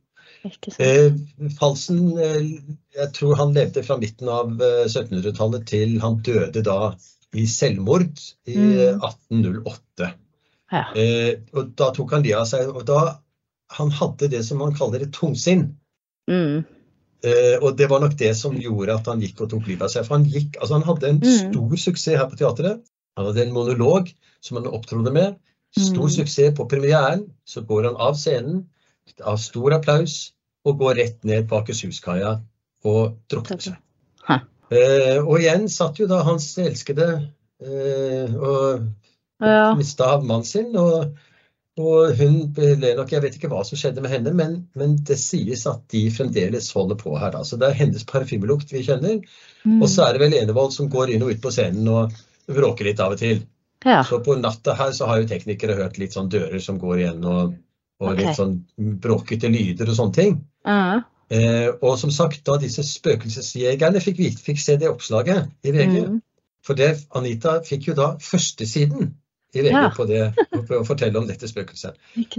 Eh, Falsen, eh, jeg tror han levde fra midten av eh, 1700-tallet til han døde da i selvmord i eh, Mm. 1808. Ja. Eh, og da tok han livet av seg, og da han hadde det som man kaller et tungsinn. Mm. Uh, og det var nok det som gjorde at han gikk og tok livet av seg. For han, gikk, altså han hadde en Mm. stor suksess her på teatret. Han hadde en monolog som han opptrodde med. Stor Mm. suksess på premieren. Så går han av scenen, av stor applaus, og går rett ned på Akershuskaia og drukner seg. Eh, og igjen satt jo da hans elskede uh, og Ja. mista mannen sin. Og, og hun ble nok Jeg vet ikke hva som skjedde med henne, men, men det sies at de fremdeles holder på her. Da. Så det er hennes parfymelukt vi kjenner. Mm. Og så er det vel Enevold som går inn og ut på scenen og bråker litt av og til. Ja. Så på natta her så har jo teknikere hørt litt sånn dører som går igjen, og, og okay. litt sånn bråkete lyder og sånne ting. Uh. Eh, og som sagt, da disse spøkelsesjegerne fikk, fikk se det oppslaget i VG Mm. For det, Anita fikk jo da førstesiden i VG Ja. på det, på å fortelle om dette spøkelset.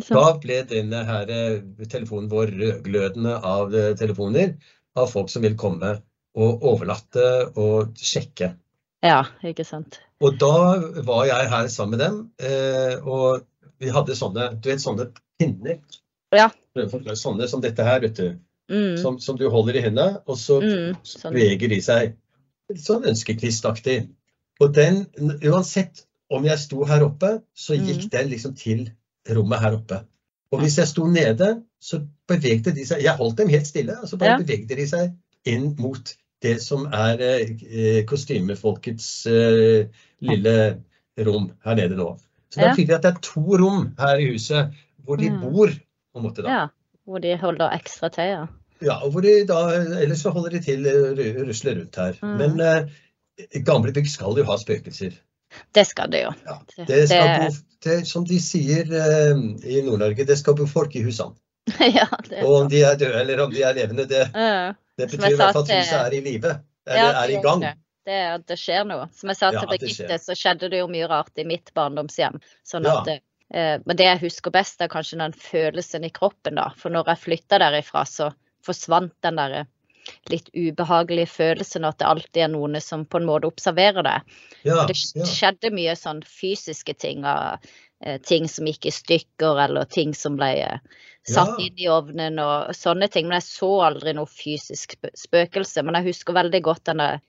Da ble denne her eh, telefonen vår rødglødende av eh, telefoner av folk som vil komme og overnatte og sjekke. Ja, ikke sant. Og da var jeg her sammen med dem, eh, og vi hadde sånne, du vet, sånne pinner. Ja. Sånne som dette her, vet du. Mm. Som, som du holder i hendene, og så Mm. Sånn. beveger de seg sånn ønskekvistaktig. Og den, uansett om jeg sto her oppe, så gikk Mm. den liksom til rommet her oppe. Og hvis jeg sto nede, så bevegde de seg Jeg holdt dem helt stille, og så bare Ja. bevegde de seg inn mot det som er eh, kostymefolkets eh, lille rom her nede nå. Så det er tydelig at det er to rom her i huset hvor de Mm. bor, på en måte. da. Ja. Hvor de holder ekstra til, ja. Ja, og hvor de da, ellers så holder de til eh, ru- rusler rundt her. Mm. Men eh, gamle bygg skal jo ha spøkelser. Det skal det jo. Ja, Det- skal det- bo, det, som de sier eh, i Nord-Norge, det skal bo folk i husene. [LAUGHS] ja, det Og om de er døde eller om de er levende, det, Ja. det betyr i hvert fall at huset er i live. Eller er i gang. Det. Er at det skjer noe. Som jeg sa til Birgitte, så skjedde det jo mye rart i mitt barndomshjem. Sånn at, eh, men det jeg husker best, er kanskje den følelsen i kroppen, da. For når jeg flytta derifra, så forsvant den der litt ubehagelige følelse når det alltid er noen som på en måte observerer det. Ja, Det skjedde mye sånn fysiske ting, av, eh, ting som gikk i stykker, eller ting som ble eh, satt Ja. inn i ovnen og sånne ting. Men jeg så aldri noe fysisk spøkelse. Men jeg husker veldig godt denne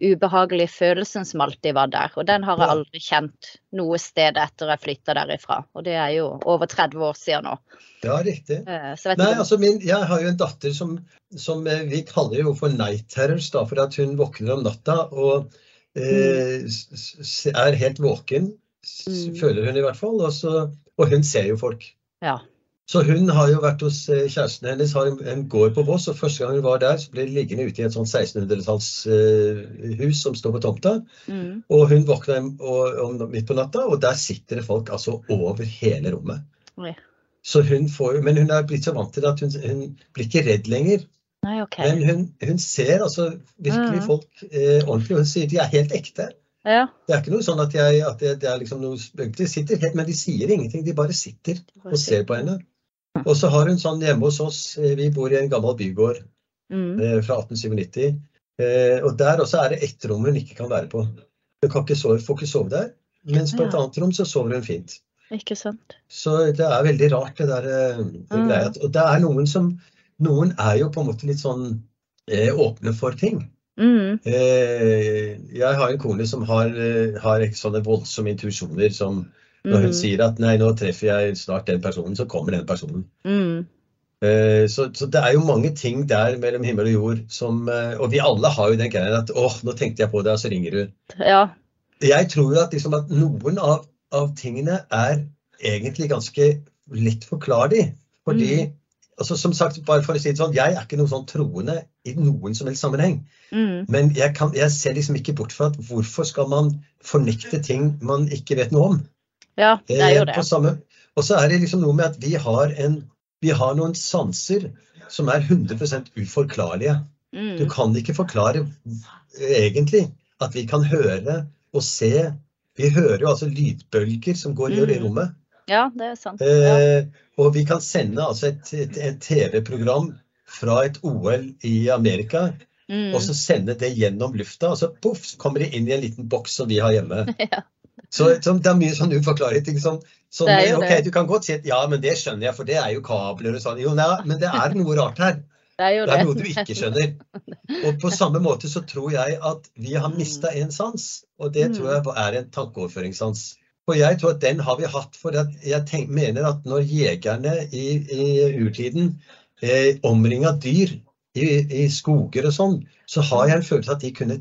ubehagelige følelsen som alltid var der. Og den har jeg aldri kjent noe sted etter jeg flytta derifra. Og det er jo over 30 år siden nå. Ja, riktig. Eh, Så jeg vet Nei, altså min, Jeg har jo en datter som, som eh, vi kaller jo for night terrors, da, for at hun våkner om natta og eh, s- er helt våken, Mm. føler hun i hvert fall. Og, så, og hun ser jo folk. Ja. Så hun har jo vært hos eh, kjæresten hennes, har en, gård på Voss, og første gang hun var der, så ble hun liggende ute i et sånt 1600-tallshus som står på tomta. Mm. Og hun våkna midt på natta, og der sitter det folk altså over hele rommet. Oi. Så hun får Men hun er blitt så vant til det at hun, hun blir ikke redd lenger. Nei, okay. Men hun, hun ser altså virkelig mm. folk eh, ordentlig, hun sier de er helt ekte. Ja. Det er ikke noe sånn at, jeg, at det, det er liksom noe spøkelse. De sitter helt, men de sier ingenting. De bare sitter og ser på henne. [LAUGHS] Og så har hun sånn hjemme hos oss, eh, vi bor i en gammel bygård Mm. eh, fra 1897. Eh, og der også er det ett rom hun ikke kan være på. Hun kan ikke sove, får ikke sove der. Mens på et annet rom så sover hun fint. Ikke sant. Så det er veldig rart det der eh, det Mm. greia. Og det er noen som Noen er jo på en måte litt sånn eh, åpne for ting. Mm. Eh, jeg har en kone som har, har sånne voldsomme intuisjoner som når hun Mm. sier at nei, nå treffer jeg snart den personen, så kommer den personen. Mm. Eh, Så, så det er jo mange ting der mellom himmel og jord som eh, Og vi alle har jo den greia at åh, nå tenkte jeg på det, og så ringer du. Ja. Jeg tror at, liksom, at noen av, av tingene er egentlig ganske lett forklarlig. Fordi, altså som sagt, bare for å si det sånn, jeg er ikke noe sånn troende i noen som helst sammenheng. Mm. Men jeg, kan, jeg ser liksom ikke bort fra at hvorfor skal man fornekte ting man ikke vet noe om? Ja, det er jo Eh, det. Og så er det liksom noe med at vi har, en, vi har noen sanser som er 100% uforklarlige. Du Mm. kan ikke forklare egentlig at vi kan høre og se. Vi hører jo altså lydbølger som går i Mm. rommet. Ja, det er sant. Eh, og vi kan sende altså et, et, et TV-program fra et OL i Amerika, Mm. og så sende det gjennom lufta, og så poff, kommer det inn i en liten boks som vi har hjemme. [LAUGHS] Ja. Så, så det er mye sånn uforklarlige ting som, som ok, det. Du kan godt si at ja, men det skjønner jeg, for det er jo kabler og sånn. Jo, nei, men det er noe rart her. Det er Det er noe du ikke skjønner. [LAUGHS] Og på samme måte så tror jeg at vi har mista en sans, og det Mm. tror jeg er en tankeoverføringssans. Og jeg tror at den har vi hatt for jeg tenk, mener at når jegerne i, i urtiden eh, omringa dyr i, i skoger og sånn, så har jeg en følelse at de kunne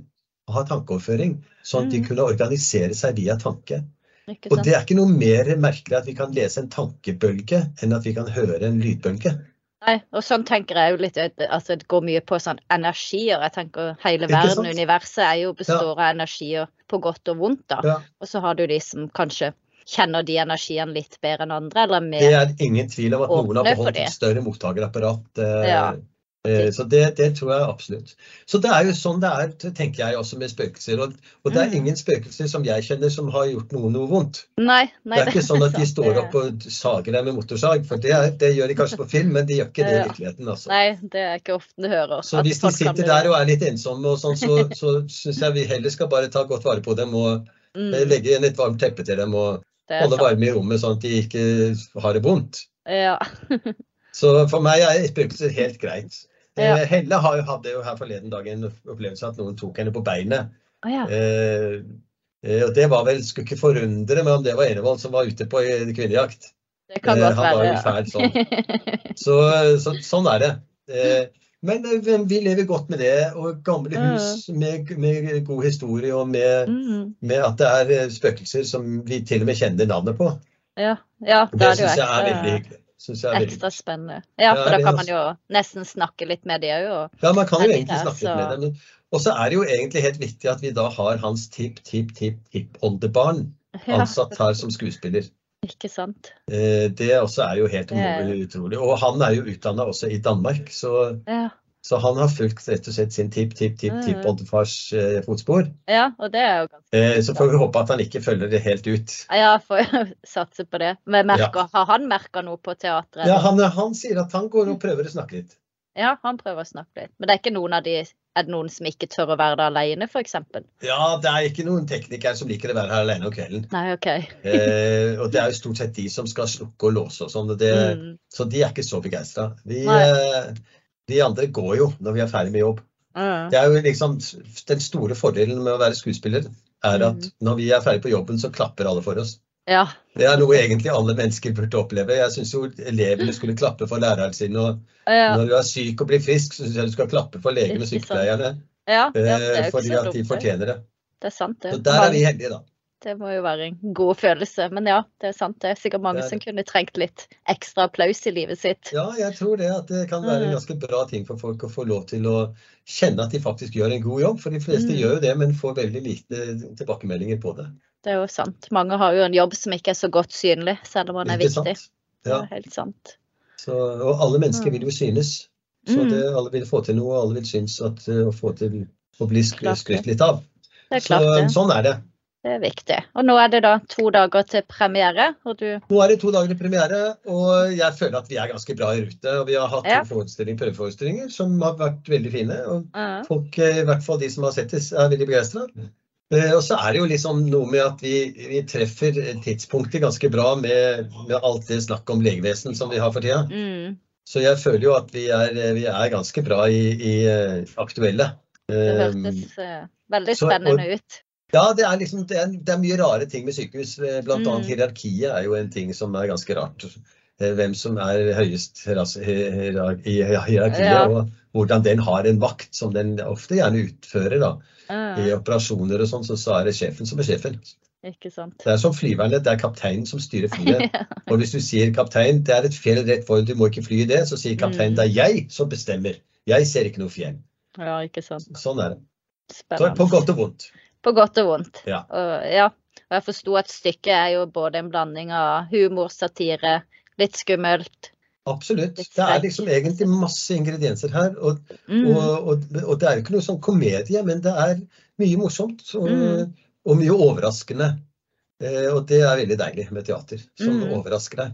ha tankeoverføring. Sånn at de Mm. kunne organisere seg via tanke. Og det er ikke noe mer merkelig at vi kan lese en tankebølge enn at vi kan høre en lydbølge. Nei, og sånn tenker jeg jo litt at altså, det går mye på sånn energier. Jeg tenker hele verden, universet, er jo består av energier på godt og vondt, da. Ja. Og så har du de som kanskje kjenner de energiene litt bedre enn andre, eller mer Det Det er ingen tvil om at noen har beholdt et større mottakerapparat. eh, Ja. Eh, Så det, det tror jeg absolutt. Så det er jo sånn det er, tenker jeg også med spøkelser. Og, og det er Mm. ingen spøkelser som jeg kjenner som har gjort noen noe vondt. Nei, nei. Det er ikke sånn at de står opp og sager deg med motorsag, for det, er, det gjør de kanskje på film, men de gjør ikke det i [LAUGHS] Ja. virkeligheten. altså. Nei, det er ikke ofte du hører. Så hvis de sitter der og er litt ensomme og sånn, så, så syns jeg vi heller skal bare ta godt vare på dem og eh, mm, legge igjen et varmt teppe til dem og holde sant. varme i rommet sånn at de ikke har det vondt. Ja. [LAUGHS] Så for meg er spøkelser helt greit. Ja. Eh, Helle har jo, hadde jo her forleden dag en opplevelse at noen tok henne på beinet. Å ja. Eh, eh, og det var vel, skulle ikke forundre meg om det var Enevold som var ute på eh, kvinnejakt. Det kan Eh, godt var være. fæl sånn. [LAUGHS] Så, så sånn er det. Eh, men eh, vi lever godt med det. Og gamle hus med, med god historie og med, Mm, med at det er eh, spøkelser som vi til og med kjenner navnet på. ja. ja, Det er det jo syns jeg er veldig hyggelig. Synes jeg er veldig ekstra spennende. Ja, for Ja, da kan man jo nesten snakke litt med de òg. Ja, man kan jo egentlig snakke litt med dem. Og så er det jo egentlig helt viktig at vi da har hans tipp-tipp-tipp-tippoldebarn Ja, ansatt her som skuespiller. ikke sant. Eh, Det også er jo helt utrolig. Og han er jo utdanna også i Danmark, så, Ja, så han har fulgt rett og slett sin tipp-tipp-tipp-tippoldefars eh, fotspor. ja og det er jo ganske Eh, Så får vi håpe at han ikke følger det helt ut. Ja, får [LAUGHS] satse på det. Men merker, har han merka noe på teatret? Ja, han, han sier at han går og prøver å snakke litt. Ja, han prøver å snakke litt. Men det er ikke noen av de Er det noen som ikke tør å være der alene, f.eks.? Ja, det er ikke noen teknikere som liker å være her alene om kvelden. Nei, OK. [LAUGHS] Eh, og det er jo stort sett de som skal slukke og låse og sånn. Mm. Så de er ikke så begeistra. De andre går jo når vi er ferdig med jobb. Det er jo liksom Den store fordelen med å være skuespiller er at når vi er ferdig på jobben, så klapper alle for oss. Ja. Det er noe egentlig alle mennesker burde oppleve. Jeg syns jo elevene skulle klappe for læreren sin. Og Ja. når du er syk og blir frisk, så syns jeg du skal klappe for legene og sykepleierne. ja, eh, Fordi at de fortjener det. Det er sant, det. Så der er vi heldige, da. Det må jo være en god følelse. Men ja, det er sant. Det er sikkert mange er som kunne trengt litt ekstra applaus i livet sitt. Ja, jeg tror det at det kan være en Mm. ganske bra ting for folk å få lov til å kjenne at de faktisk gjør en god jobb. For de fleste Mm. gjør jo det, men får veldig lite tilbakemeldinger på det. Det er jo sant. Mange har jo en jobb som ikke er så godt synlig, selv om den er viktig. sant? Det Ja. er helt sant. Så, og alle mennesker vil jo synes. Så Mm. det, alle vil få til noe, og alle vil synes at eh, å få til å bli skrytt litt av. Er Så, sånn er det. Det er viktig. Og nå er det da to dager til premiere, og du Nå er det to dager til premiere, og jeg føler at vi er ganske bra i rute. Og vi har hatt Ja. prøveforestillinger som har vært veldig fine. og Ja. Folk, eh, i hvert fall de som har sett det, er veldig begeistra. Og så er det jo liksom noe med at vi, vi treffer tidspunktet ganske bra med, med alt det snakket om legevesen som vi har for tida. Mm. Så jeg føler jo at vi er, vi er ganske bra i, i eh, aktuelle. Det hørtes eh, veldig så- spennende ut. Ja, det er liksom det er, det er mye rare ting med sykehus. Blant annet Mm. hierarkiet er jo en ting som er ganske rart. Eh, Hvem som er høyest i hierarkiet, Ja. og hvordan den har en vakt som den ofte gjerne utfører. da. I operasjoner og sånn, så, så er det sjefen som er sjefen. ikke sant. Det er som flyverne, det er kapteinen som styrer flyet. [LAUGHS] Og hvis du sier kaptein, det er et fjell rett foran, du må ikke fly i det, så sier kapteinen Mm. det er jeg som bestemmer. Jeg ser ikke noe fjell. Ja, ikke sant. Sånn er det. Så Spennende. på godt og vondt. På godt og vondt. Ja. Og, ja. og jeg forsto at stykket er jo både en blanding av humor, satire, litt skummelt. Absolutt. Det er liksom egentlig masse ingredienser her. Og, Mm. og, og, og det er jo ikke noe sånn komedie, men det er mye morsomt og, Mm. og mye overraskende. Eh, og det er veldig deilig med teater, som Mm. overrasker deg.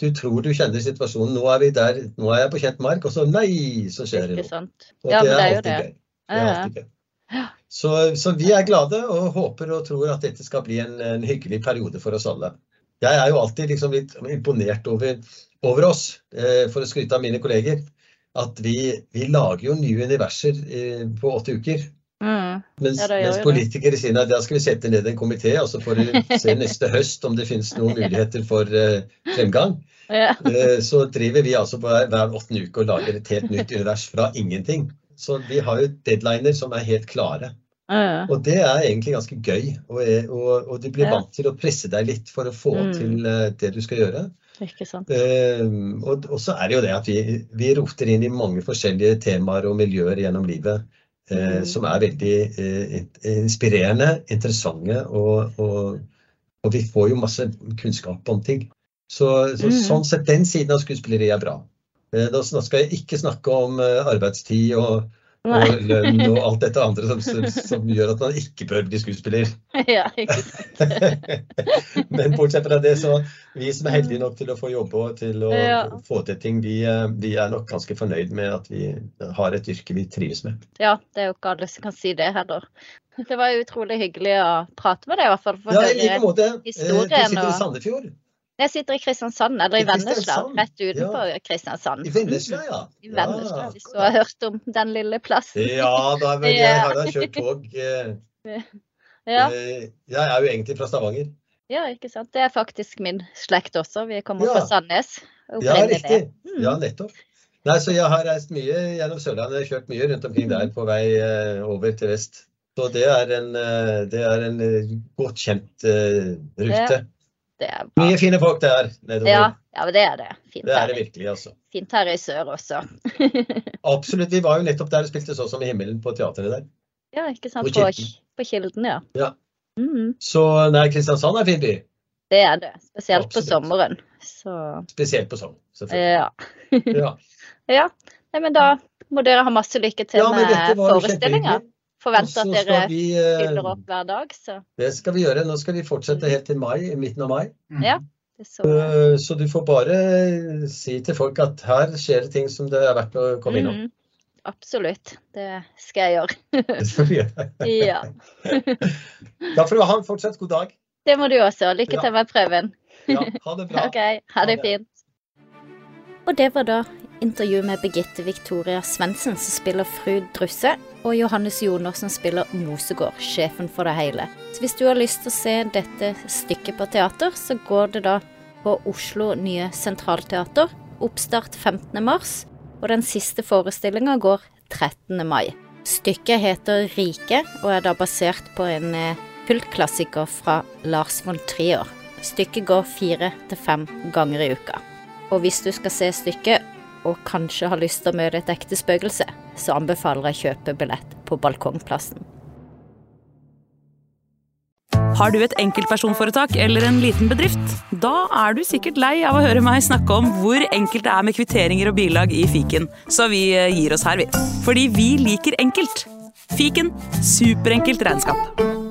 Du tror du kjenner situasjonen. Nå er vi der, nå er jeg på kjent mark, og så nei, så skjer det noe. Og Ja, det er det er alltid det. gøy. Det er alltid gøy. Så, så vi er glade og håper og tror at dette skal bli en, en hyggelig periode for oss alle. Jeg er jo alltid liksom litt imponert over, over oss, eh, for å skryte av mine kolleger, at vi, vi lager jo nye universer eh, på åtte uker. Mm. Mens, Ja, mens politikere sier at da skal vi sette ned en komité, og så får vi se neste høst om det finnes noen [LAUGHS] muligheter for eh, fremgang. Ja. Eh, så driver vi altså på hver åttende uke og lager et helt nytt univers fra ingenting. Så vi har jo deadliner som er helt klare. Ja. Og det er egentlig ganske gøy. Og, og, og du blir Ja. vant til å presse deg litt for å få Mm. til eh, det du skal gjøre. Ikke sant. Uh, og, og så er det jo det at vi, vi roter inn i mange forskjellige temaer og miljøer gjennom livet. Mm. Som er veldig uh, inspirerende, interessante, og, og, og vi får jo masse kunnskap om ting. Så, så Mm. sånn sett, den siden av skuespilleriet er bra. Eh, Da skal jeg ikke snakke om eh, arbeidstid og, og lønn og alt dette andre som, som, [LAUGHS] som gjør at man ikke bør bli skuespiller. Ja. [LAUGHS] Men bortsett fra det, så vi som er heldige nok til å få jobbe og til å Ja. få til ting, vi, eh, vi er nok ganske fornøyd med at vi har et yrke vi trives med. Ja, det er jo ikke alle som kan si det heller. Det var utrolig hyggelig å prate med deg, i hvert fall. Ja, i like måte. Du sitter i Sandefjord. Jeg sitter i Kristiansand, eller i I Vennesla, rett utenfor Kristiansand. I Vennesla, ja. I Vennesla, Ja, hvis du har hørt om den lille plassen. Ja, da, men [LAUGHS] jeg Ja. har da kjørt tog. eh, Ja, eh, Jeg er jo egentlig fra Stavanger. ja, ikke sant. Det er faktisk min slekt også. Vi kommer Ja. fra Sandnes. Ja, riktig. Mm. Ja, nettopp. Nei, så jeg har reist mye gjennom Sørlandet. Jeg har kjørt mye rundt omkring der på vei eh, over til vest. Så det er en, det er en godt kjent rute. rute. Det er bra. Mye fine folk der. Ja, ja, det er det. Fint Det er det virkelig, altså. fint her i sør også. [LAUGHS] Absolutt. Vi var jo nettopp der og spilte Så som i himmelen på teateret der. Ja, ikke sant. På På, Kilden. ja. Ja. -hmm. Så nei, Kristiansand er en fin by. det er det. Spesielt på sommeren. Så Spesielt på sommeren, selvfølgelig. ja. Ja. [LAUGHS] ja. Nei, men da må dere ha masse lykke til ja, med var Forventer at dere vi eh, fyller opp hver dag, så Det skal vi gjøre. Nå skal vi fortsette helt til mai, i midten av mai. Ja. er så Eh, Så du får bare si til folk at her skjer det ting som det er verdt å komme innom. Mm. Absolutt. Det skal jeg gjøre. [LAUGHS] Det skal vi gjøre. Ja. [LAUGHS] Da får du ha en fortsatt god dag. Det må du også. Lykke til med prøven. Ja, ha det bra. [LAUGHS] OK, ha det Ha det. fint. Og det var da intervju med Birgitte Victoria Svendsen, som spiller fru Drusse og Johannes Jonersen spiller Mosegård, sjefen for det hele. Så hvis du har lyst til å se dette stykket på teater, så går det da på Oslo Nye Sentralteater. Oppstart 15. mars, og den siste forestillinga går 13. mai. Stykket heter Rike, og er da basert på en eh, kultklassiker fra Lars von Trier. Stykket går fire til fem ganger i uka. Og hvis du skal se stykket og kanskje har lyst til å møte et ekte spøkelse, så anbefaler jeg kjøpe billett på Balkongplassen. Har du et enkeltpersonforetak eller en liten bedrift? Da er du sikkert lei av å høre meg snakke om hvor enkelt det er med kvitteringer og bilag i fiken, så vi eh, gir oss her, vi. Fordi vi liker enkelt. Fiken superenkelt regnskap.